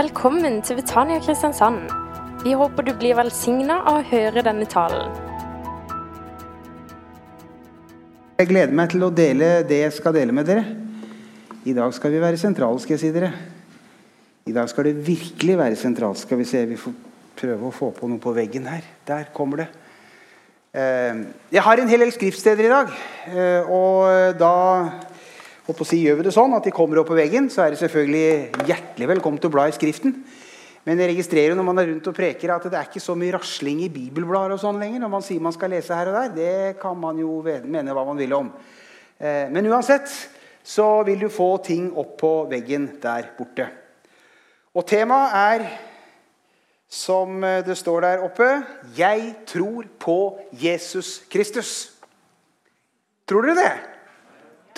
Velkommen til Betania Kristiansand. Vi håper du blir velsigna av å høre denne talen. Jeg gleder meg til å dele det jeg skal dele med dere. I dag skal vi være sentrale, skal jeg si dere. I dag skal det virkelig være sentralt. Skal vi se, vi får prøve å få på noe på veggen her. Der kommer det. Eh, jeg har en hel del skriftsteder i dag. eh, Og da håper å si, gjør vi det sånn at de kommer opp på veggen, så er det selvfølgelig hjertelig velkommen til å bla i Skriften. Men jeg registrerer når man er rundt og preker at det er ikke så mye rasling i bibelblader og sånn lenger. når man sier man skal lese her og der. Det kan man jo mene hva man vil om. Eh, Men uansett så vil du få ting opp på veggen der borte. Og temaet er, som det står der oppe, 'Jeg tror på Jesus Kristus'. Tror dere det?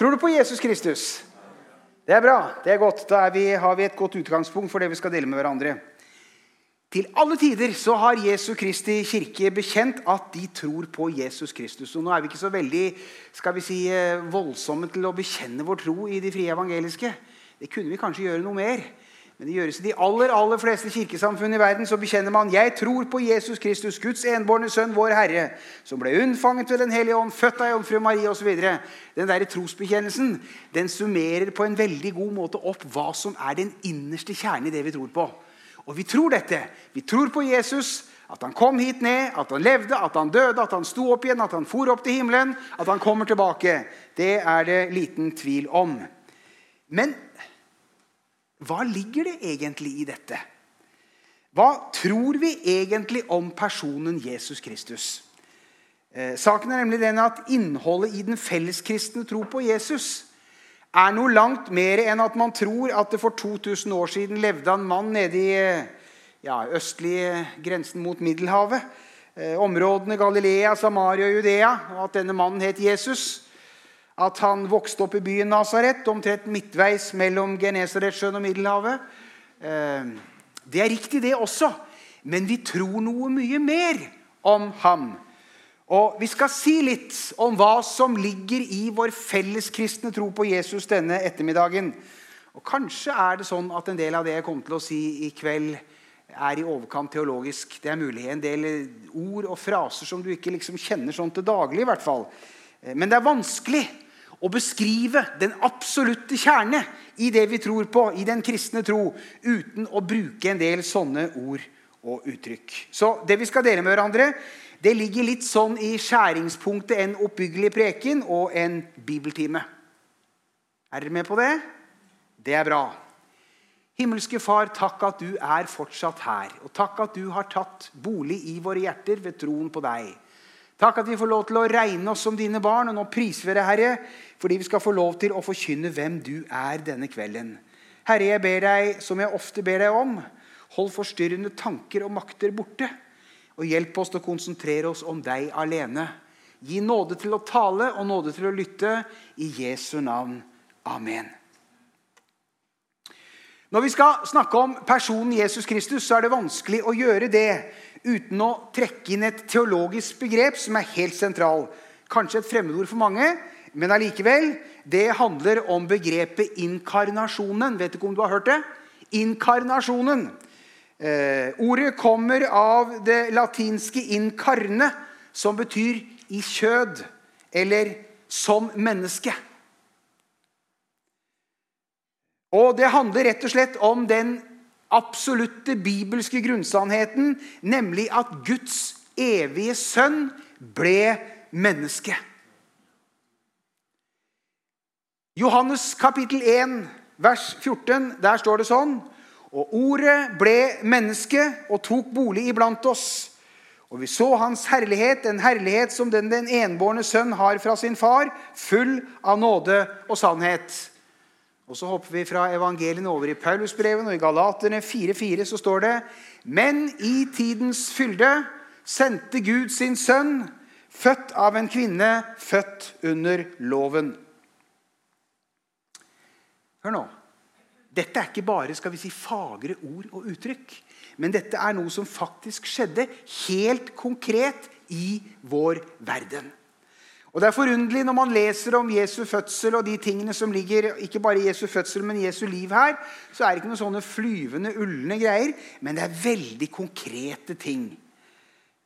Tror du på Jesus Kristus? Det er bra. det er godt. Da er vi, har vi et godt utgangspunkt for det vi skal dele med hverandre. Til alle tider så har Jesu Kristi kirke bekjent at de tror på Jesus Kristus. Og nå er vi ikke så veldig skal vi si, eh, voldsomme til å bekjenne vår tro i de frie evangeliske. Det kunne vi kanskje gjøre noe mer. Men det gjøres i de aller aller fleste kirkesamfunn i verden. Så bekjenner man 'Jeg tror på Jesus Kristus, Guds enbårne sønn, vår Herre', som ble unnfanget ved Den hellige ånd, født av jomfru Marie osv. Den der trosbekjennelsen den summerer på en veldig god måte opp hva som er den innerste kjernen i det vi tror på. Og vi tror dette. Vi tror på Jesus. At han kom hit ned, at han levde, at han døde, at han sto opp igjen, at han for opp til himmelen, at han kommer tilbake. Det er det liten tvil om. Men hva ligger det egentlig i dette? Hva tror vi egentlig om personen Jesus Kristus? Eh, saken er nemlig den at Innholdet i den felleskristne tro på Jesus er noe langt mer enn at man tror at det for 2000 år siden levde en mann nede i ja, østlige grensen mot Middelhavet. Eh, områdene Galilea, Samaria og Judea. Og at denne mannen het Jesus. At han vokste opp i byen Nasaret, omtrent midtveis mellom Genesaretsjøen og Middelhavet. Eh, det er riktig, det også. Men vi tror noe mye mer om ham. Og Vi skal si litt om hva som ligger i vår felleskristne tro på Jesus denne ettermiddagen. Og Kanskje er det sånn at en del av det jeg kommer til å si i kveld, er i overkant teologisk. Det er mulig. En del ord og fraser som du ikke liksom kjenner sånn til daglig. i hvert fall. Men det er vanskelig å beskrive den absolutte kjerne i det vi tror på, i den kristne tro, uten å bruke en del sånne ord og uttrykk. Så det vi skal dele med hverandre, det ligger litt sånn i skjæringspunktet en oppbyggelig preken og en bibeltime. Er dere med på det? Det er bra. Himmelske Far, takk at du er fortsatt her. Og takk at du har tatt bolig i våre hjerter ved troen på deg. Takk at vi får lov til å regne oss som dine barn. Og nå priser vi deg, Herre, fordi vi skal få lov til å forkynne hvem du er denne kvelden. Herre, jeg ber deg, som jeg ofte ber deg om, hold forstyrrende tanker og makter borte. Og hjelp oss til å konsentrere oss om deg alene. Gi nåde til å tale og nåde til å lytte. I Jesu navn. Amen. Når vi skal snakke om personen Jesus Kristus, så er det vanskelig å gjøre det uten å trekke inn et teologisk begrep som er helt sentral. Kanskje et fremmedord for mange, men allikevel. Det handler om begrepet inkarnasjonen. Vet du ikke om du har hørt det? Inkarnasjonen. Eh, ordet kommer av det latinske 'incarne', som betyr 'i kjød' eller 'som menneske'. Og Det handler rett og slett om den absolutte bibelske grunnsannheten, nemlig at Guds evige sønn ble menneske. Johannes kapittel 1, vers 14, der står det sånn og ordet ble menneske og tok bolig iblant oss. Og vi så hans herlighet, en herlighet som den den enbårne sønn har fra sin far, full av nåde og sannhet. Og Så hopper vi fra evangeliene over i Paulusbreven, og i Galaterne 4,4 så står det Men i tidens fylde sendte Gud sin sønn, født av en kvinne, født under loven. Hør nå. Dette er ikke bare skal vi si, fagre ord og uttrykk. Men dette er noe som faktisk skjedde helt konkret i vår verden. Og Det er forunderlig når man leser om Jesu fødsel og de tingene som ligger ikke bare Jesu fødsel, men Jesu liv her, så er det ikke noen sånne flyvende, ulne greier, men det er veldig konkrete ting.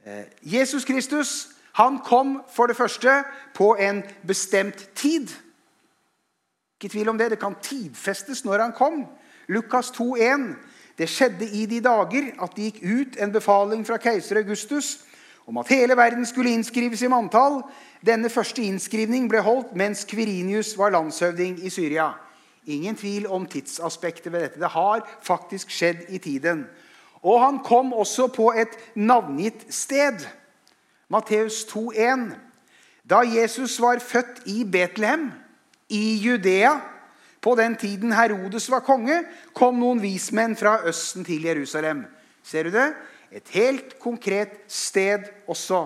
Eh, Jesus Kristus han kom for det første på en bestemt tid. Ikke tvil om det. Det kan tidfestes når han kom. Lukas 2,1. Det skjedde i de dager at det gikk ut en befaling fra keiser Augustus om at hele verden skulle innskrives i manntall. Denne første innskrivning ble holdt mens Kvirinius var landshøvding i Syria. Ingen tvil om tidsaspektet ved dette. Det har faktisk skjedd i tiden. Og han kom også på et navngitt sted. Matteus 2,1. Da Jesus var født i Betlehem, i Judea, på den tiden Herodes var konge, kom noen vismenn fra Østen til Jerusalem. Ser du det? Et helt konkret sted også.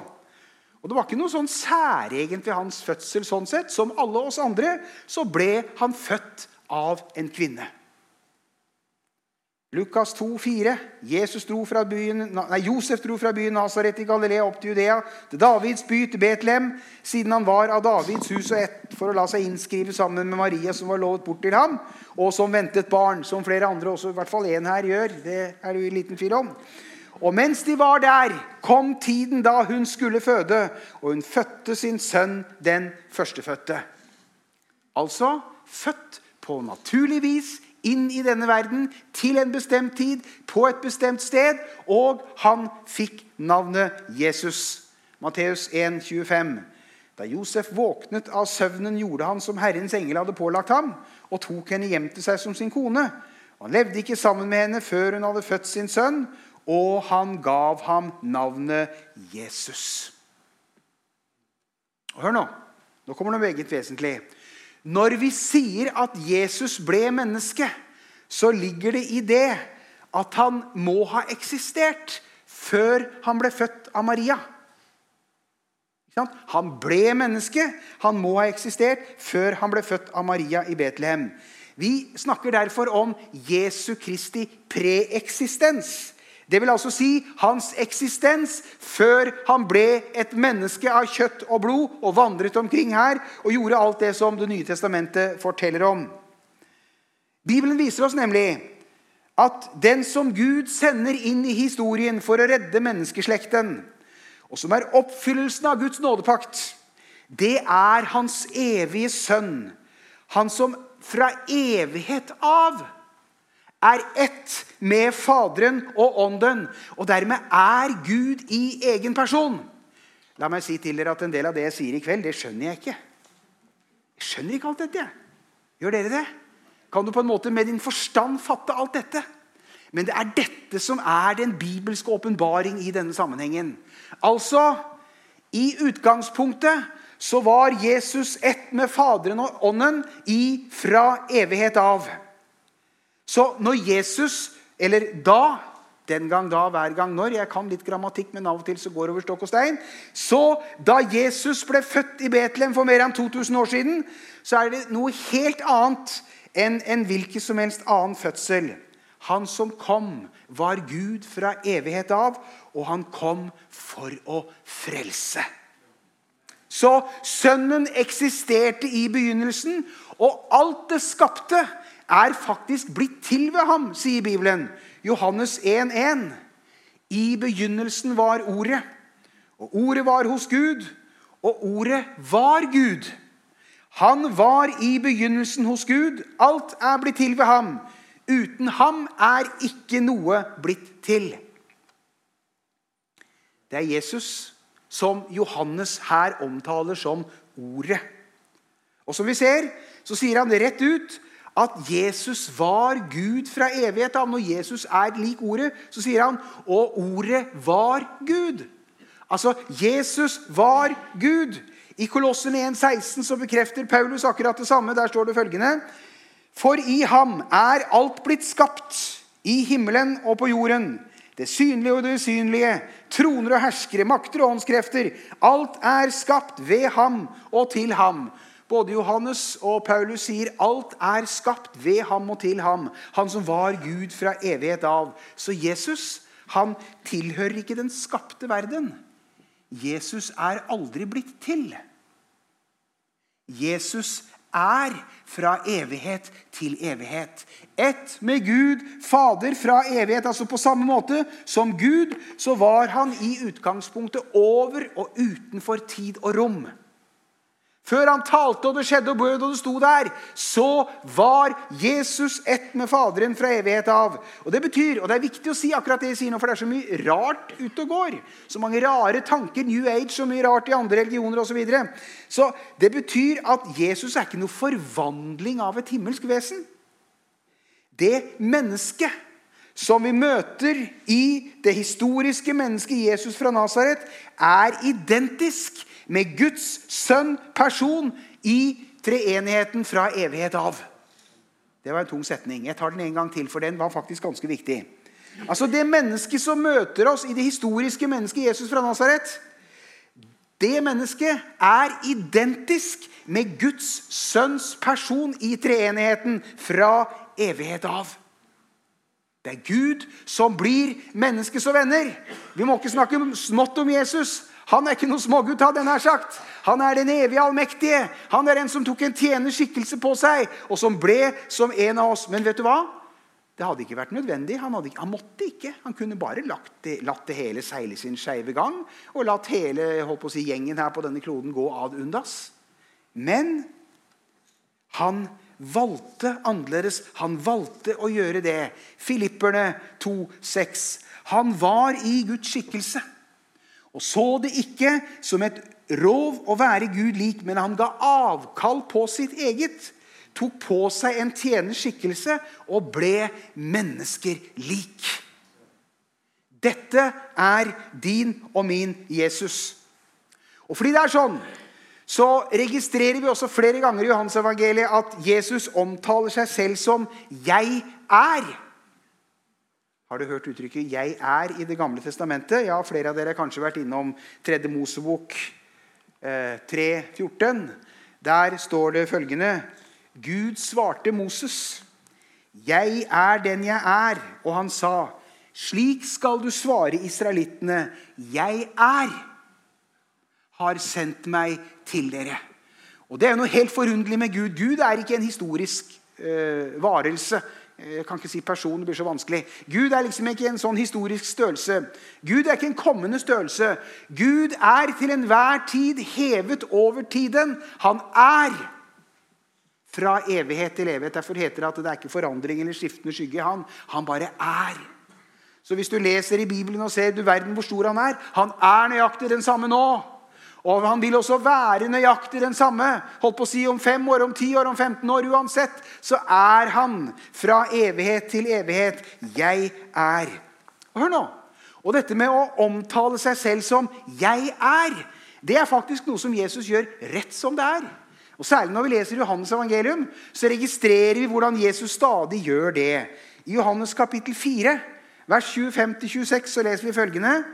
Og Det var ikke noe sånn særegent ved hans fødsel. sånn sett. Som alle oss andre så ble han født av en kvinne. Lukas 2, 4. Jesus dro fra byen, nei, Josef dro fra byen Nazaret i Galilea opp til Judea, til Davids by, til Betlehem, siden han var av Davids hus og ett, for å la seg innskrive sammen med Maria, som var lovet bort til ham, og som ventet barn, som flere andre, også i hvert fall én her, gjør. Det er det jo liten tvil om. Og mens de var der, kom tiden da hun skulle føde, og hun fødte sin sønn, den førstefødte. Altså født på naturlig vis inn i denne verden til en bestemt tid, på et bestemt sted, og han fikk navnet Jesus. Matteus 1, 25. Da Josef våknet av søvnen, gjorde han som Herrens engel hadde pålagt ham, og tok henne hjem til seg som sin kone. Han levde ikke sammen med henne før hun hadde født sin sønn, og han gav ham navnet Jesus. Og Hør nå. Nå kommer noe meget vesentlig. Når vi sier at Jesus ble menneske, så ligger det i det at han må ha eksistert før han ble født av Maria. Han ble menneske. Han må ha eksistert før han ble født av Maria i Betlehem. Vi snakker derfor om Jesu Kristi preeksistens. Det vil altså si hans eksistens før han ble et menneske av kjøtt og blod og vandret omkring her og gjorde alt det som Det nye testamentet forteller om. Bibelen viser oss nemlig at den som Gud sender inn i historien for å redde menneskeslekten, og som er oppfyllelsen av Guds nådepakt, det er hans evige sønn. Han som fra evighet av er ett med Faderen og Ånden. Og dermed er Gud i egen person. La meg si til dere at en del av det jeg sier i kveld, det skjønner jeg ikke. Jeg skjønner ikke alt dette. Gjør dere det? Kan du på en måte med din forstand fatte alt dette? Men det er dette som er den bibelske åpenbaring i denne sammenhengen. Altså, i utgangspunktet så var Jesus ett med Faderen og Ånden fra evighet av. Så når Jesus, eller da den gang, da, hver gang, når. Jeg kan litt grammatikk, men av og til så går det over stokk og stein. Så da Jesus ble født i Betlehem for mer enn 2000 år siden, så er det noe helt annet enn en hvilken som helst annen fødsel. Han som kom, var Gud fra evighet av, og han kom for å frelse. Så Sønnen eksisterte i begynnelsen, og alt det skapte, er faktisk blitt til ved ham, sier Bibelen. Johannes 1,1. I begynnelsen var Ordet, og Ordet var hos Gud, og Ordet var Gud. Han var i begynnelsen hos Gud. Alt er blitt til ved ham. Uten ham er ikke noe blitt til. Det er Jesus som Johannes her omtaler som Ordet. Og som vi ser, så sier han rett ut at Jesus var Gud fra evighet av. Når Jesus er lik ordet, så sier han og ordet var Gud. Altså, Jesus var Gud. I Kolossen 1,16 så bekrefter Paulus akkurat det samme. Der står det følgende For i ham er alt blitt skapt, i himmelen og på jorden. Det synlige og det usynlige, troner og herskere, makter og åndskrefter. Alt er skapt ved ham og til ham. Både Johannes og Paulus sier alt er skapt ved ham og til ham. Han som var Gud fra evighet av. Så Jesus han tilhører ikke den skapte verden. Jesus er aldri blitt til. Jesus er fra evighet til evighet. Ett med Gud, Fader fra evighet. Altså på samme måte som Gud, så var han i utgangspunktet over og utenfor tid og rom. Før han talte, og det skjedde, og bød, og det sto der, så var Jesus ett med Faderen fra evighet av. Og Det betyr, og det er viktig å si akkurat det jeg sier nå, for det er så mye rart ute og går. Så mange rare tanker, New Age, så mye rart i andre religioner osv. Så, videre. så det betyr at Jesus er ikke noe forvandling av et himmelsk vesen. Det mennesket som vi møter i det historiske mennesket Jesus fra Nasaret, er identisk med Guds sønn person i treenigheten fra evighet av. Det var en tung setning. Jeg tar den en gang til, for den var faktisk ganske viktig. Altså Det mennesket som møter oss i det historiske mennesket Jesus fra Nasaret, det mennesket er identisk med Guds sønns person i treenigheten fra evighet av. Det er Gud som blir menneskes og venner. Vi må ikke snakke smått om Jesus. Han er ikke noen smågutt, hadde jeg nær sagt. Han er den evige allmektige. Han er en som tok en tjenerskikkelse på seg, og som ble som en av oss. Men vet du hva? Det hadde ikke vært nødvendig. Han, hadde, han måtte ikke. Han kunne bare det, latt det hele seile sin skeive gang og latt hele si, gjengen her på denne kloden gå ad undas. Men han valgte annerledes. Han valgte å gjøre det. Filipperne 2,6. Han var i Guds skikkelse og så det ikke som et rov å være Gud lik, men han ga avkall på sitt eget. Tok på seg en tjeners skikkelse og ble mennesker lik. Dette er din og min Jesus. Og fordi det er sånn, så registrerer vi også flere ganger i Johans evangeliet at Jesus omtaler seg selv som 'jeg er'. Har du hørt uttrykket 'jeg er' i Det gamle testamentet? Ja, Flere av dere har kanskje vært innom 3. Mosebok eh, 3,14. Der står det følgende Gud svarte Moses, 'Jeg er den jeg er.' Og han sa, 'Slik skal du svare israelittene.' 'Jeg er, har sendt meg til dere.' Og Det er noe helt forunderlig med Gud. Gud er ikke en historisk eh, varelse. Jeg kan ikke si person, det blir så vanskelig. Gud er liksom ikke en sånn historisk størrelse. Gud er ikke en kommende størrelse. Gud er til enhver tid hevet over tiden. Han er fra evighet til evighet. Derfor heter det at det er ikke forandring eller skiftende skygge i han. Han bare er. Så hvis du leser i Bibelen og ser du verden hvor stor han er Han er nøyaktig den samme nå. Og han vil også være nøyaktig den samme. Holdt på å si Om fem år, om ti år, om 15 år. Uansett så er han fra evighet til evighet. Jeg er. Og hør nå. Og dette med å omtale seg selv som 'jeg er', det er faktisk noe som Jesus gjør rett som det er. Og Særlig når vi leser Johannes evangelium, så registrerer vi hvordan Jesus stadig gjør det. I Johannes kapittel 4, vers 25-26, så leser vi følgende.: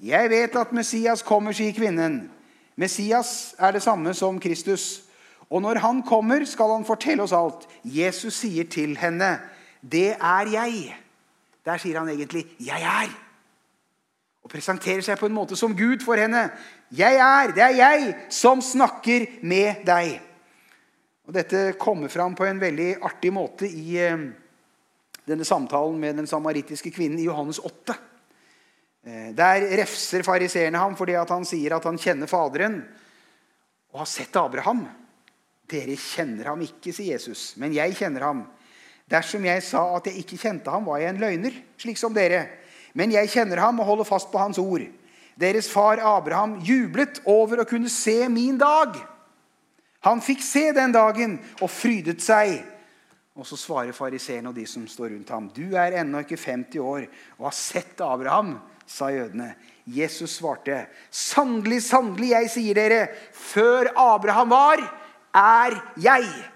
Jeg vet at Messias kommer, sier kvinnen. Messias er det samme som Kristus. Og når han kommer, skal han fortelle oss alt. Jesus sier til henne, 'Det er jeg'. Der sier han egentlig 'Jeg er'. Og presenterer seg på en måte som Gud for henne. 'Jeg er, det er jeg som snakker med deg'. Og Dette kommer fram på en veldig artig måte i eh, denne samtalen med den samaritiske kvinnen i Johannes 8. Eh, der refser fariseerne ham fordi han sier at han kjenner Faderen og har sett Abraham. Dere kjenner ham ikke, sier Jesus, men jeg kjenner ham. Dersom jeg sa at jeg ikke kjente ham, var jeg en løgner, slik som dere. Men jeg kjenner ham og holder fast på hans ord. Deres far Abraham jublet over å kunne se min dag. Han fikk se den dagen og frydet seg. Og så svarer fariseerne og de som står rundt ham, du er ennå ikke 50 år og har sett Abraham sa jødene. Jesus svarte, 'Sannelig, sannelig, jeg sier dere, før Abraham var, er jeg.'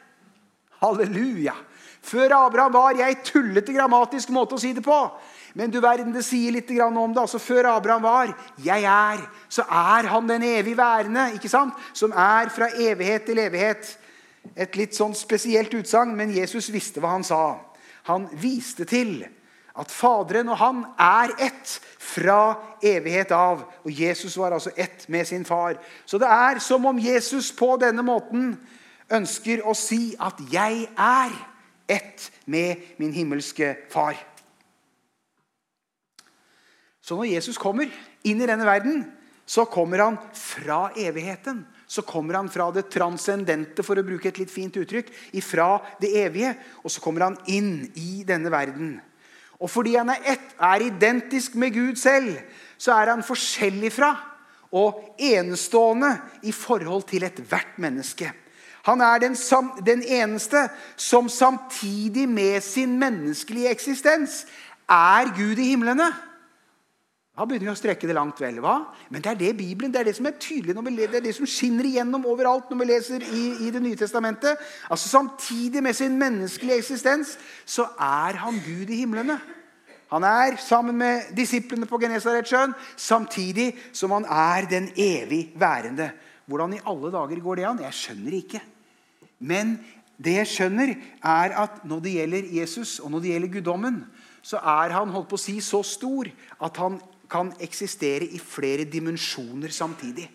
Halleluja. Før Abraham var jeg tullete grammatisk måte å si det på. Men du verden, det sier litt om det. altså Før Abraham var 'jeg er', så er han den evig værende, ikke sant? som er fra evighet til evighet. Et litt sånn spesielt utsagn, men Jesus visste hva han sa. Han viste til At Faderen og han er ett fra evighet av. Og Jesus var altså ett med sin far. Så det er som om Jesus på denne måten ønsker å si at 'jeg er ett med min himmelske far'. Så når Jesus kommer inn i denne verden, så kommer han fra evigheten. Så kommer han fra det transcendente, for å bruke et litt fint uttrykk, ifra det evige. Og så kommer han inn i denne verden. Og fordi han er ett, er identisk med Gud selv, så er han forskjellig fra og enestående i forhold til ethvert menneske. Han er den, den, eneste som samtidig med sin menneskelige eksistens er Gud i himlene. Da begynner vi å strekke det langt vel. hva? Men det er det Bibelen, det er det som er tydelig, når vi leser, det er det som skinner igjennom overalt når vi leser i, i Det nye testamentet. Altså Samtidig med sin menneskelige eksistens så er han Gud i himlene. Han er sammen med disiplene på Genesaretsjøen, samtidig som han er den evig værende. Hvordan i alle dager går det an? Jeg skjønner ikke. Men det jeg skjønner, er at når det gjelder Jesus og når det gjelder guddommen, så er han holdt på å si, så stor at han kan eksistere i flere dimensjoner samtidig.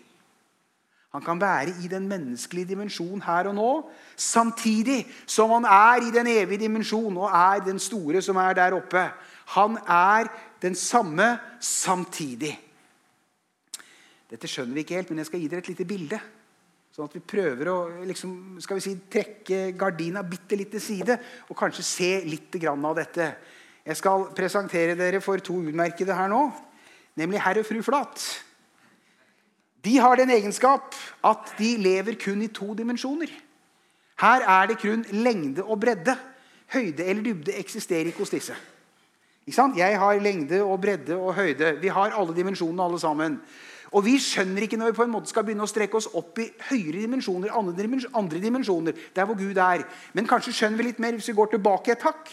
Han kan være i den menneskelige dimensjonen her og nå, samtidig som han er i den evige dimensjon og er den store som er der oppe. Han er den samme samtidig. Dette skjønner vi ikke helt, men jeg skal gi dere et lite bilde. Sånn at vi prøver å liksom, skal vi si, trekke gardina bitte litt til side og kanskje se litt av dette. Jeg skal presentere dere for to utmerkede her nå nemlig herr og fru Flat. De har den egenskap at de lever kun i to dimensjoner. Her er det kun lengde og bredde. Høyde eller dybde eksisterer ikke hos disse. Ikke sant? Jeg har lengde og bredde og høyde. Vi har alle dimensjonene alle sammen. Og vi skjønner ikke når vi på en måte skal begynne å strekke oss opp i høyere dimensjoner, andre dimensjoner, der hvor Gud er. Men kanskje skjønner vi litt mer hvis vi går tilbake et hakk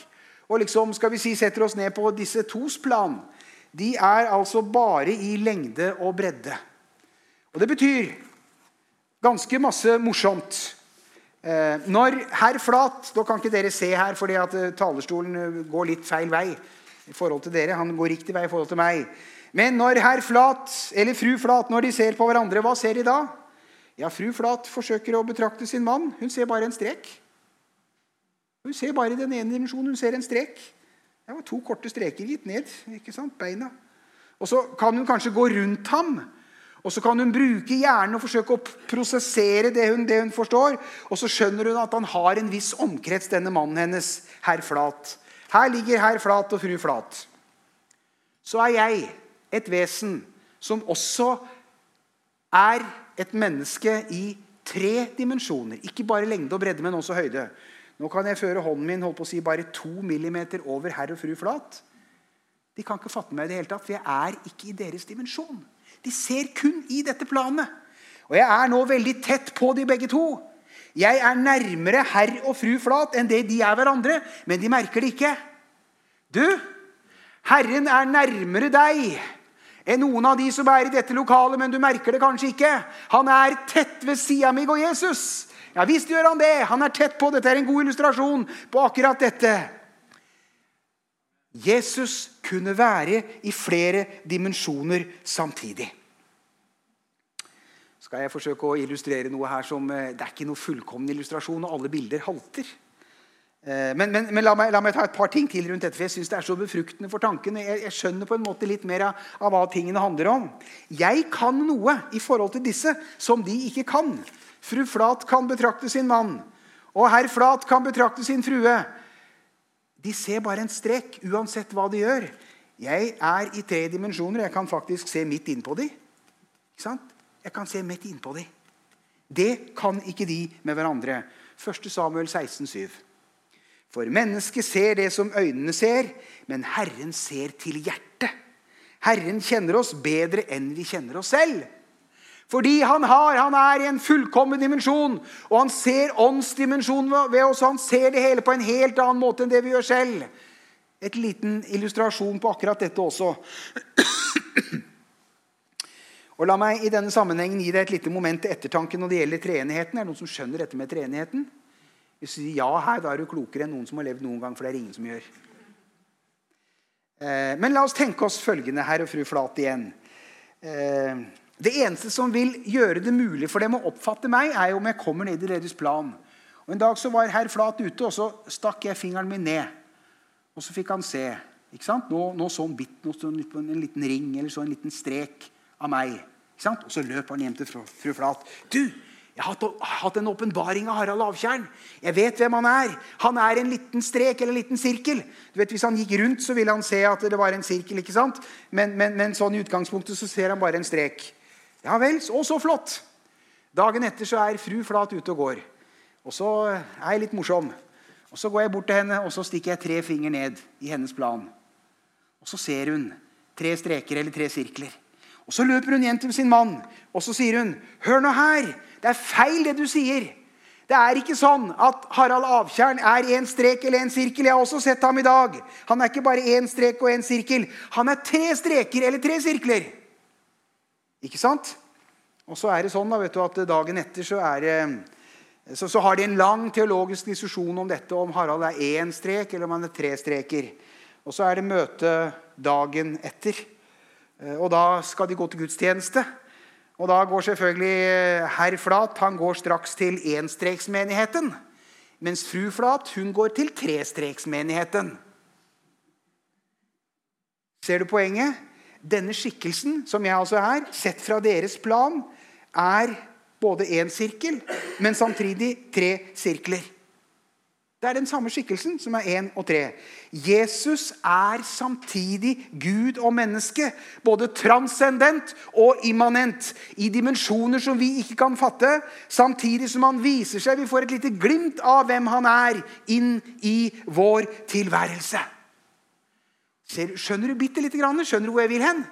og liksom, skal vi si, setter oss ned på disse tos plan de er altså bare i lengde og bredde. Og det betyr ganske masse morsomt. Eh, når herr Flat Da kan ikke dere se her, fordi at eh, talerstolen eh, går litt feil vei. i forhold til dere. Han går riktig vei i forhold til meg. Men når herr Flat eller fru Flat når de ser på hverandre, hva ser de da? Ja, Fru Flat forsøker å betrakte sin mann. Hun ser bare en strek. Hun ser bare den ene dimensjonen. Hun ser en strek. Det var to korte streker gitt ned. ikke sant? Beina. Og Så kan hun kanskje gå rundt ham. Og så kan hun bruke hjernen og forsøke å prosessere det hun, det hun, forstår. Og så skjønner hun at han har en viss omkrets, denne mannen hennes, herr Flat. Her ligger herr Flat og fru Flat. Så er jeg et vesen som også er et menneske i tre dimensjoner. Ikke bare lengde og bredde, men også høyde. Nå kan jeg føre hånden min holdt på å si, bare to millimeter over herr og fru Flat. De kan ikke fatte meg i det hele tatt, for jeg er ikke i deres dimensjon. De ser kun i dette planet. Og jeg er nå veldig tett på de begge to. Jeg er nærmere herr og fru Flat enn det de er hverandre, men de merker det ikke. Du, Herren er nærmere deg enn noen av de som er i dette lokalet, men du merker det kanskje ikke. Han er tett ved sida mi og Jesus. Ja visst gjør han det. Han er tett på. Dette er en god illustrasjon på akkurat dette. Jesus kunne være i flere dimensjoner samtidig. Skal jeg forsøke å illustrere noe her som eh, Det er ikke noe fullkommen illustrasjon, og alle bilder halter. Eh, men, men, men la, meg, la, meg, ta et par ting til rundt dette, for jeg syns det er så befruktende for tankene. Jeg, jeg, skjønner på en måte litt mer av, av hva tingene handler om. Jeg kan noe i forhold til disse som de ikke kan. Fru Flat kan betrakte sin mann, og herr Flat kan betrakte sin frue. De ser bare en strek, uansett hva de gjør. Jeg er i tre dimensjoner. Jeg kan faktisk se midt innpå de. Ikke sant? Jeg kan se midt innpå de. Det kan ikke de med hverandre. 1. Samuel 16, 7. For mennesket ser det som øynene ser, men Herren ser til hjertet. Herren kjenner oss bedre enn vi kjenner oss selv. Fordi han, har, han er i en fullkommen dimensjon. Og han ser åndsdimensjonen ved oss. Han ser det hele på en helt annen måte enn det vi gjør selv. Et liten illustrasjon på akkurat dette også. Og La meg i denne sammenhengen gi deg et lite moment til ettertanke når det gjelder treenigheten. Er det noen som skjønner dette med treenigheten? Hvis du sier ja her, da er du klokere enn noen som har levd noen gang. for det er ingen som gjør. Eh, men la oss tenke oss følgende, herr og fru Flat igjen. Det eneste som vil gjøre det mulig for dem å oppfatte meg, er om jeg kommer ned i deres plan. Og En dag så var herr Flat ute, og så stakk jeg fingeren min ned. Og så fikk han se. ikke sant? Nå, nå så han bitt noe, en liten ring eller så en liten strek av meg. ikke sant? Og så løp han hjem til fru, fru Flat. Du, jeg har hatt en åpenbaring av Harald Avtjern. Jeg vet hvem han er. Han er en liten strek eller en liten sirkel. Du vet, Hvis han gikk rundt, så ville han se at det var en sirkel. ikke sant? Men, men, men sånn i utgangspunktet så ser han bare en strek. Ja vel, og så flott. Dagen etter så er fru Flat ute og går. Og så er jeg litt morsom. Og Så går jeg bort til henne og så stikker jeg tre finger ned i hennes plan. Og Så ser hun tre streker eller tre sirkler. Og Så løper hun hjem til sin mann og så sier hun, 'Hør nå her. Det er feil, det du sier. Det er ikke sånn at Harald Avtjern er én strek eller én sirkel. Jeg har også sett ham i dag. Han er ikke bare én strek og én sirkel. Han er tre streker eller tre sirkler. Ikke sant? Og så er det sånn da, vet du, at dagen etter så, er, så, så har de en lang teologisk diskusjon om dette, om Harald er én strek eller om han er tre streker. Og så er det møte dagen etter. Eh, og da skal de gå til gudstjeneste. Og da går selvfølgelig eh, herr Flat han går straks til enstreksmenigheten. Mens fru Flat hun går til trestreksmenigheten. Ser du poenget? Denne skikkelsen, som jeg altså er, sett fra deres plan, er både én sirkel, men samtidig tre sirkler. Det er den samme skikkelsen som er én og tre. Jesus er samtidig Gud og menneske. Både transcendent og immanent. I dimensjoner som vi ikke kan fatte. Samtidig som han viser seg. Vi får et lite glimt av hvem han er, inn i vår tilværelse. Skjønner du bitte lite grann? Skjønner du hvor jeg vil hen?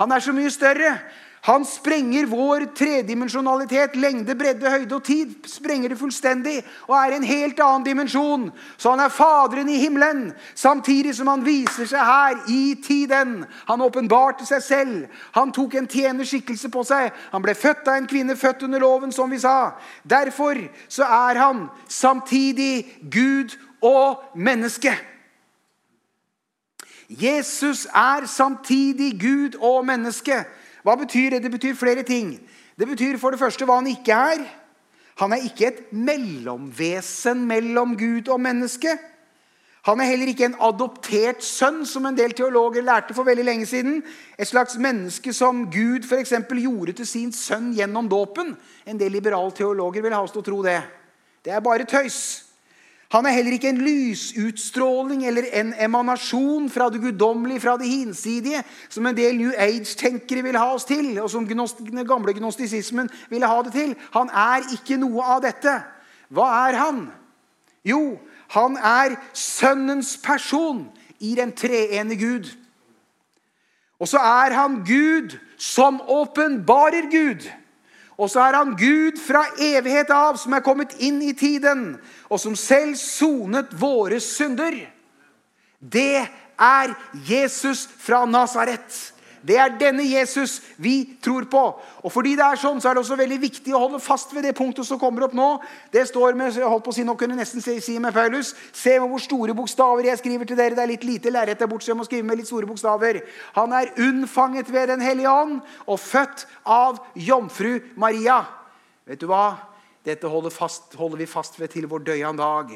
Han er så mye større. Han sprenger vår tredimensjonalitet, lengde, bredde, høyde og tid. Sprenger det fullstendig og er i en helt annen dimensjon. Så han er Faderen i himmelen, samtidig som han viser seg her i tiden. Han åpenbarte seg selv. Han tok en tjenerskikkelse på seg. Han ble født av en kvinne, født under loven, som vi sa. Derfor så er han samtidig Gud og menneske. Jesus er samtidig Gud og menneske. Hva betyr det? Det betyr flere ting. Det betyr for det første hva han ikke er. Han er ikke et mellomvesen mellom Gud og menneske. Han er heller ikke en adoptert sønn, som en del teologer lærte for veldig lenge siden. Et slags menneske som Gud for eksempel, gjorde til sin sønn gjennom dåpen. En del liberale teologer vil ha oss til å tro det. Det er bare tøys. Han er heller ikke en lysutstråling eller en emanasjon fra det guddommelige, fra det hinsidige, som en del New Age-tenkere vil ha oss til, og som den gamle gnostisismen ville ha det til. Han er ikke noe av dette. Hva er han? Jo, han er Sønnens person i den treene Gud. Og så er han Gud som åpenbarer Gud. Og så er han Gud fra evighet av, som er kommet inn i tiden, og som selv sonet våre synder. Det er Jesus fra Nasaret. Det er denne Jesus vi tror på. Og fordi det er sånn, så er det også veldig viktig å holde fast ved det punktet som kommer opp nå. Det står med, jeg holdt på å si, nå kunne jeg nesten si med Paulus, Se med hvor store bokstaver jeg skriver til dere. Det er litt lite lerret der borte, så jeg må skrive med litt store bokstaver. Han er unnfanget ved Den hellige ånd og født av jomfru Maria. Vet du hva? Dette holder, fast, holder, vi fast ved til vår døyende dag.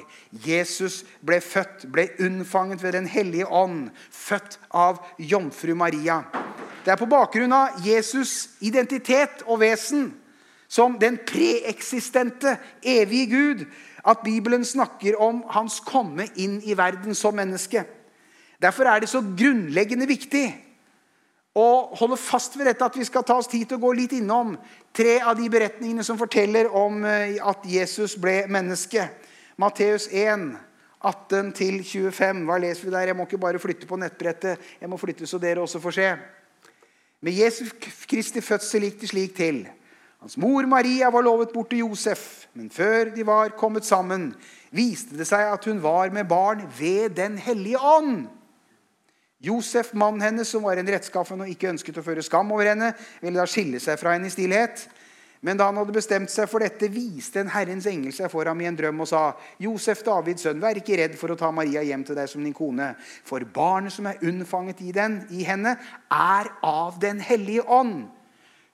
Jesus ble født, ble unnfanget ved Den hellige ånd, født av jomfru Maria. Det er på bakgrunn av Jesus' identitet og vesen som den preeksistente, evige Gud at Bibelen snakker om hans komme inn i verden som menneske. Derfor er det så grunnleggende viktig å holde fast ved dette at vi skal ta oss tid til å gå litt innom tre av de beretningene som forteller om eh, at Jesus ble menneske. Matteus 1, 18-25. Hva leser vi der? Jeg må ikke bare flytte på nettbrettet. Jeg må flytte så dere også får se. Med Jesus Kristi fødsel gikk det slik til. Hans mor Maria var lovet bort til Josef, men før de var kommet sammen, viste det seg at hun var med barn ved Den hellige ånd. Josef, mannen hennes, som var en rettskaffen og ikke ønsket å føre skam over henne, ville da skille seg fra henne i stillhet. Men da han hadde bestemt seg for dette, viste en Herrens engel seg for ham i en drøm og sa, Josef, Davids sønn, vær ikke redd for å ta Maria hjem til deg som din kone, for barnet som er unnfanget i, den, i henne, er av Den hellige ånd.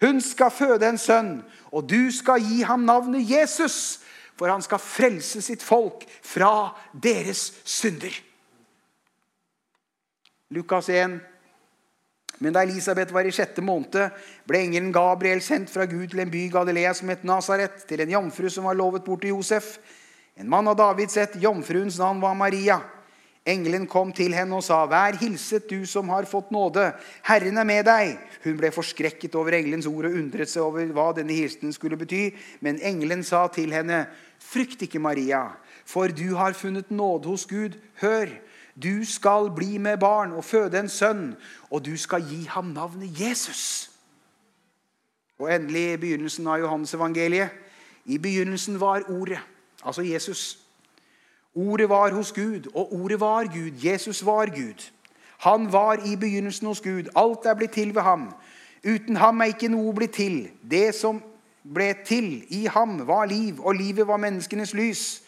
Hun skal føde en sønn, og du skal gi ham navnet Jesus, for han skal frelse sitt folk fra deres synder. Lukas 1, men da Elisabeth var i sjette måned, ble engelen Gabriel sendt fra Gud til en by i Galilea som het Nasaret, til en jomfru som var lovet bort til Josef. En mann av Davids ett, jomfruens navn var Maria. Engelen kom til henne og sa, 'Vær hilset, du som har fått nåde. Herren er med deg.' Hun ble forskrekket over engelens ord og undret seg over hva denne hilsenen skulle bety. Men engelen sa til henne, 'Frykt ikke, Maria, for du har funnet nåde hos Gud. Hør.' Du skal bli med barn og føde en sønn, og du skal gi ham navnet Jesus. Og endelig begynnelsen av Johannes-evangeliet. I begynnelsen var Ordet, altså Jesus. Ordet var hos Gud, og ordet var Gud. Jesus var Gud. Han var i begynnelsen hos Gud. Alt er blitt til ved ham. Uten ham er ikke noe blitt til. Det som ble til i ham, var liv, og livet var menneskenes lys.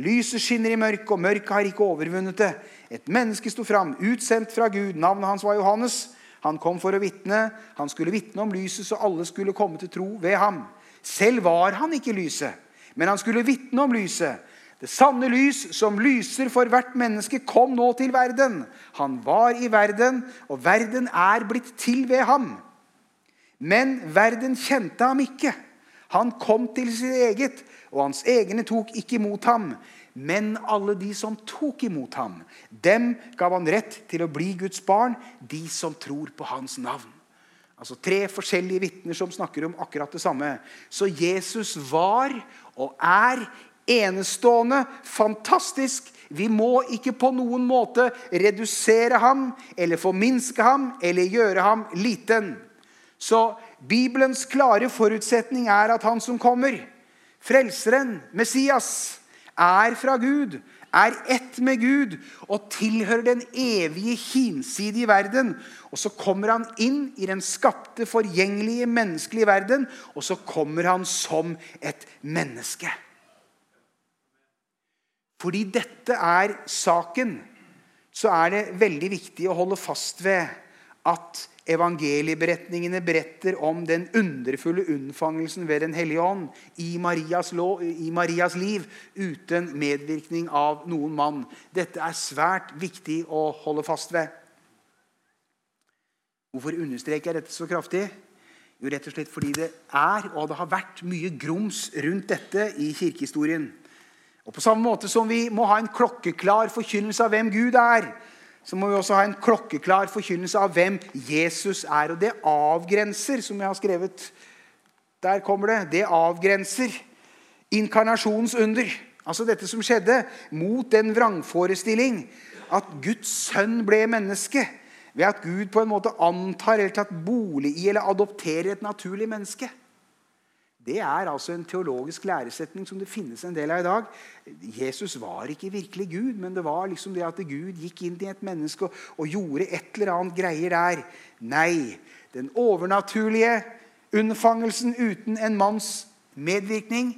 Lyset skinner i mørket, og mørket har ikke overvunnet det. Et menneske sto fram, utsendt fra Gud. Navnet hans var Johannes. Han kom for å vitne. Han skulle vitne om lyset, så alle skulle komme til tro ved ham. Selv var han ikke lyset, men han skulle vitne om lyset. Det sanne lys som lyser for hvert menneske, kom nå til verden. Han var i verden, og verden er blitt til ved ham. Men verden kjente ham ikke. Han kom til sitt eget, og hans egne tok ikke imot ham. Men alle de som tok imot ham, dem gav han rett til å bli Guds barn, de som tror på hans navn. Altså Tre forskjellige vitner som snakker om akkurat det samme. Så Jesus var og er enestående, fantastisk. Vi må ikke på noen måte redusere ham eller forminske ham eller gjøre ham liten. Så Bibelens klare forutsetning er at han som kommer, Frelseren, Messias, er fra Gud, er ett med Gud og tilhører den evige, hinsidige verden. Og så kommer han inn i den skapte, forgjengelige, menneskelige verden, og så kommer han som et menneske. Fordi dette er saken, så er det veldig viktig å holde fast ved at Evangelieberetningene beretter om den underfulle unnfangelsen ved Den hellige ånd i Marias, lov, i Marias, liv uten medvirkning av noen mann. Dette er svært viktig å holde fast ved. Hvorfor understreker jeg dette så kraftig? Jo, rett og slett fordi det er og det har vært mye grums rundt dette i kirkehistorien. Og På samme måte som vi må ha en klokkeklar forkynnelse av hvem Gud er, så må vi også ha en klokkeklar forkynnelse av hvem Jesus er. Og det avgrenser, som jeg har skrevet Der kommer det. Det avgrenser inkarnasjonens under. Altså dette som skjedde mot den vrangforestilling at Guds sønn ble menneske. Ved at Gud på en måte antar eller tatt bolig i eller adopterer et naturlig menneske. Det er altså en teologisk læresetning som det finnes en del av i dag. Jesus var ikke virkelig Gud, men det var liksom det at Gud gikk inn i et menneske og, og gjorde et eller annet greier der. Nei. Den overnaturlige unnfangelsen uten en manns medvirkning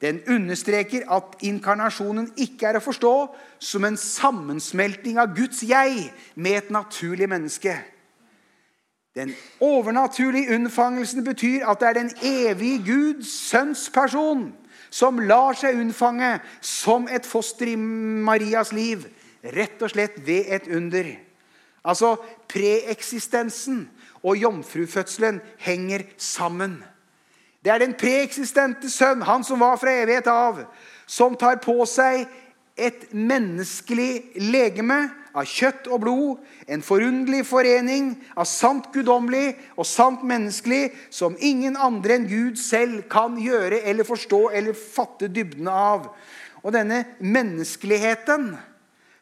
den understreker at inkarnasjonen ikke er å forstå som en sammensmelting av Guds jeg med et naturlig menneske. Den overnaturlige unnfangelsen betyr at det er den evige Guds sønns person som lar seg unnfange som et foster i Marias liv. Rett og slett ved et under. Altså preeksistensen og jomfrufødselen henger sammen. Det er den preeksistente sønn, han som var fra evighet av, som tar på seg et menneskelig legeme av kjøtt og blod, en forunderlig forening av sant guddommelig og sant menneskelig, som ingen andre enn Gud selv kan gjøre eller forstå eller fatte dybdene av. Og denne menneskeligheten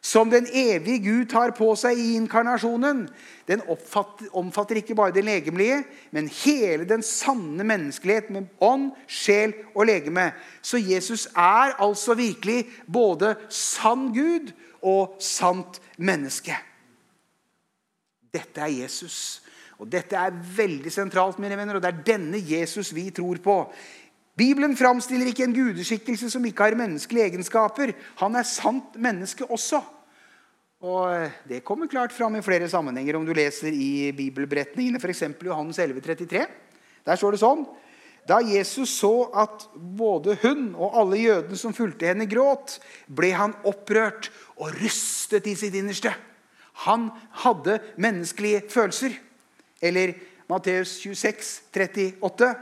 som den evige Gud tar på seg i inkarnasjonen, den omfatter, ikke bare det legemlige, men hele den sanne menneskelighet med ånd, sjel og legeme. Så Jesus er altså virkelig både sann Gud og sant menneske. Dette er Jesus. Og Dette er veldig sentralt, mine venner, og det er denne Jesus vi tror på. Bibelen framstiller ikke en gudeskikkelse som ikke har menneskelige egenskaper. Han er sant menneske også. Og Det kommer klart fram i flere sammenhenger om du leser i bibelberetningene, f.eks. Johannes 11, 33. Der står det sånn Da Jesus så at både hun og alle jødene som fulgte henne, gråt, ble han opprørt og rystet i sitt innerste. Han hadde menneskelige følelser. Eller Matteus 26, 38.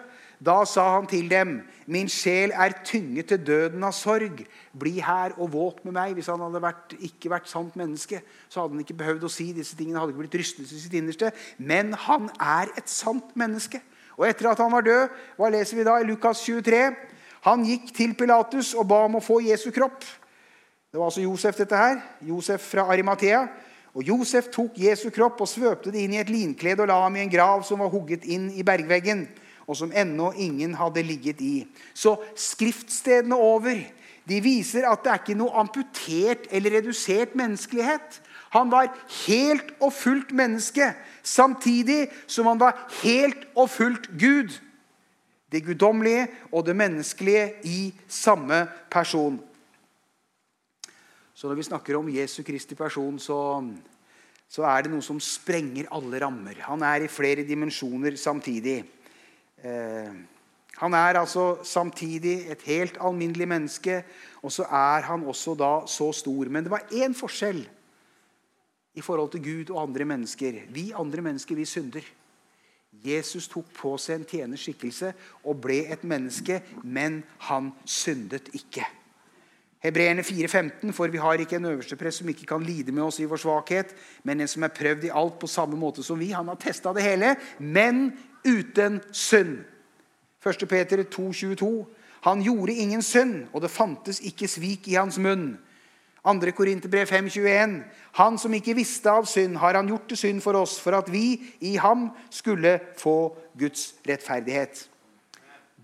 Da sa han til dem, 'Min sjel er tynget til døden av sorg. Bli her og våk med meg.' Hvis han hadde vært, ikke vært sant menneske, så hadde han ikke behøvd å si disse tingene. hadde ikke blitt rystet i sitt innerste. Men han er et sant menneske. Og etter at han var død, hva leser vi da i Lukas 23? Han gikk til Pilatus og ba om å få Jesu kropp. Det var altså Josef, dette her. Josef fra Arimathea. Og Josef tok Jesu kropp og svøpte det inn i et linklede og la ham i en grav som var hugget inn i bergveggen, og som ennå ingen hadde ligget i. Så skriftstedene over de viser at det er ikke noe amputert eller redusert menneskelighet. Han var helt og fullt menneske, samtidig som han var helt og fullt Gud. Det guddommelige og det menneskelige i samme person. Så når vi snakker om Jesu Kristi person, så, så er det noe som sprenger alle rammer. Han er i flere dimensjoner samtidig. Eh, han er altså samtidig et helt alminnelig menneske, og så er han også da så stor. Men det var én forskjell i forhold til Gud og andre mennesker. Vi andre mennesker, vi synder. Jesus tok på seg en tjeners skikkelse og ble et menneske, men han syndet ikke. Hebreerne 4,15, for vi har ikke en øverste prest som ikke kan lide med oss i vår svakhet, men en som er prøvd i alt på samme måte som vi. Han har testa det hele, men uten synd. 1. Peter 2,22. Han gjorde ingen synd, og det fantes ikke svik i hans munn. 2. Korinterbrev 5,21. Han som ikke visste av synd, har han gjort til synd for oss, for at vi i ham skulle få Guds rettferdighet.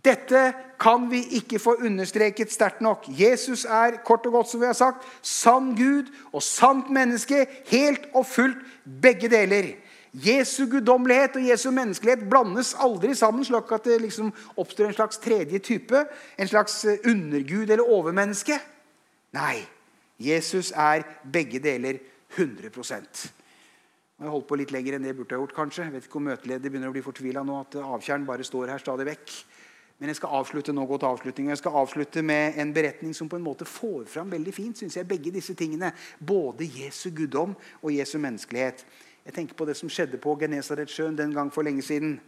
Dette kan vi ikke få understreket sterkt nok. Jesus er kort og godt som vi har sagt, sann Gud og sant menneske. Helt og fullt begge deler. Jesu guddommelighet og Jesu menneskelighet blandes aldri sammen, slik at det liksom oppstår en slags tredje type. En slags undergud eller overmenneske. Nei. Jesus er begge deler 100% Jeg har holdt på litt lenger enn det burde jeg gjort. kanskje. Jeg vet ikke om møteleder begynner å bli fortvila nå at avtjern bare står her stadig vekk. Men jeg skal avslutte nå gå til avslutning. Jeg skal avslutte med en beretning som på en måte får fram veldig fint synes jeg, begge disse tingene. Både Jesu guddom og Jesu menneskelighet. Jeg tenker på det som skjedde på Genesaretsjøen den gang for lenge siden.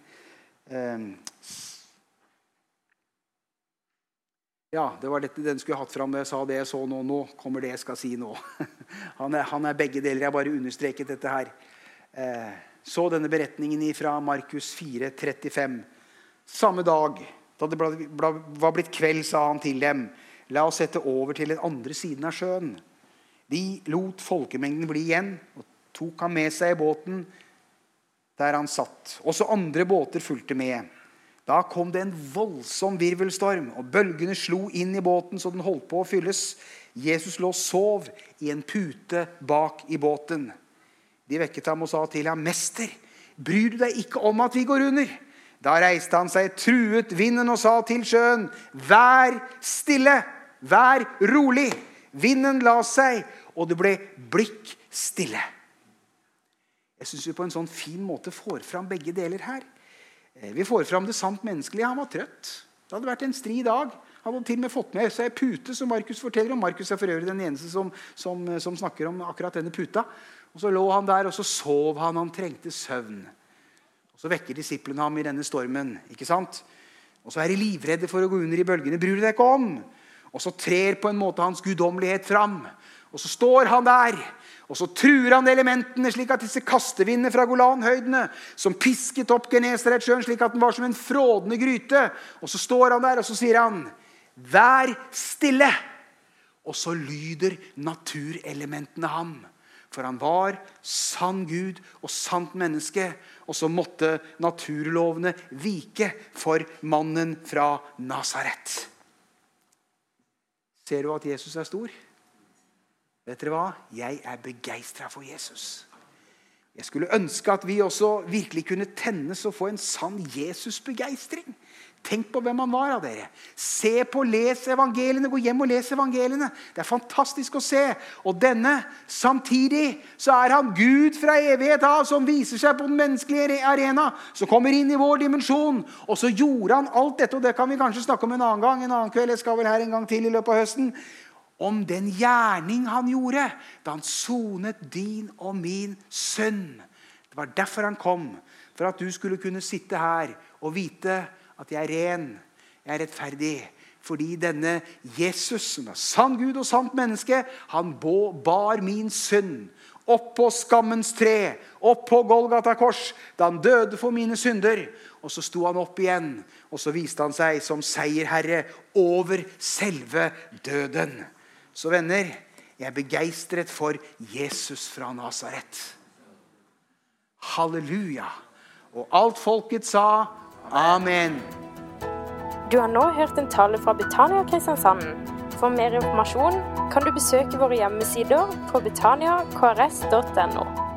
Ja, det var dette den skulle hatt fram da jeg sa det jeg så nå. Nå kommer det jeg skal si nå. Han er, han er begge deler. Jeg bare understreket dette her. Eh, så denne beretningen fra Markus 4, 35. Samme dag, da det var blitt kveld, sa han til dem, la oss sette over til den andre siden av sjøen. De lot folkemengden bli igjen og tok ham med seg i båten der han satt. Også andre båter fulgte med. Da kom det en voldsom virvelstorm, og bølgene slo inn i båten så den holdt på å fylles. Jesus lå og sov i en pute bak i båten. De vekket ham og sa til ham, 'Mester, bryr du deg ikke om at vi går under?' Da reiste han seg, truet vinden og sa til sjøen, 'Vær stille, vær rolig.' Vinden la seg, og det ble blikk stille. Jeg syns vi på en sånn fin måte får fram begge deler her. Eh, vi får fram det sant menneskelige. Han var trøtt. Det hadde vært en stri dag. Han hadde til og med fått med seg pute, som Markus forteller om. Markus er for øvrig den eneste som, som, som, snakker om akkurat denne puta. Og Så lå han der, og så sov han. Han trengte søvn. Og Så vekker disiplene ham i denne stormen. ikke sant? Og så er de livredde for å gå under i bølgene. Bryr du deg ikke om? Og så trer på en måte hans guddommelighet fram. Og så står han der og så truer han elementene, slik at disse kastevindene fra Golanhøydene, som pisket opp Genesaretsjøen slik at den var som en frådende gryte Og så står han der og så sier han, 'Vær stille!' Og så lyder naturelementene ham. For han var sann Gud og sant menneske. Og så måtte naturlovene vike for mannen fra Nasaret. Ser du at Jesus er stor? Vet dere hva? Jeg er begeistra for Jesus. Jeg skulle ønske at vi også virkelig kunne tennes og få en sann Jesus-begeistring. Tenk på hvem han var av dere. Se på, les evangeliene. Gå hjem og les evangeliene. Det er fantastisk å se. Og denne, samtidig, så er han Gud fra evighet av, som viser seg på den menneskelige arena. Som kommer inn i vår dimensjon. Og så gjorde han alt dette, og det kan vi kanskje snakke om en annen gang. en annen kveld, Jeg skal vel her en gang til i løpet av høsten om den gjerning han gjorde da han sonet din og min sønn. Det var derfor han kom. For at du skulle kunne sitte her og vite at jeg er ren, jeg er rettferdig. Fordi denne Jesus, som er sann Gud og sant menneske, han bar min synd opp på skammens tre, opp på Golgata kors, da han døde for mine synder. Og så sto han opp igjen, og så viste han seg som seierherre over selve døden. Så venner, jeg er begeistret for Jesus fra Nasaret. Halleluja. Og alt folket sa amen. Du har nå hørt en tale fra Betania Kristiansand. For mer informasjon kan du besøke våre hjemmesider på betaniakrs.no.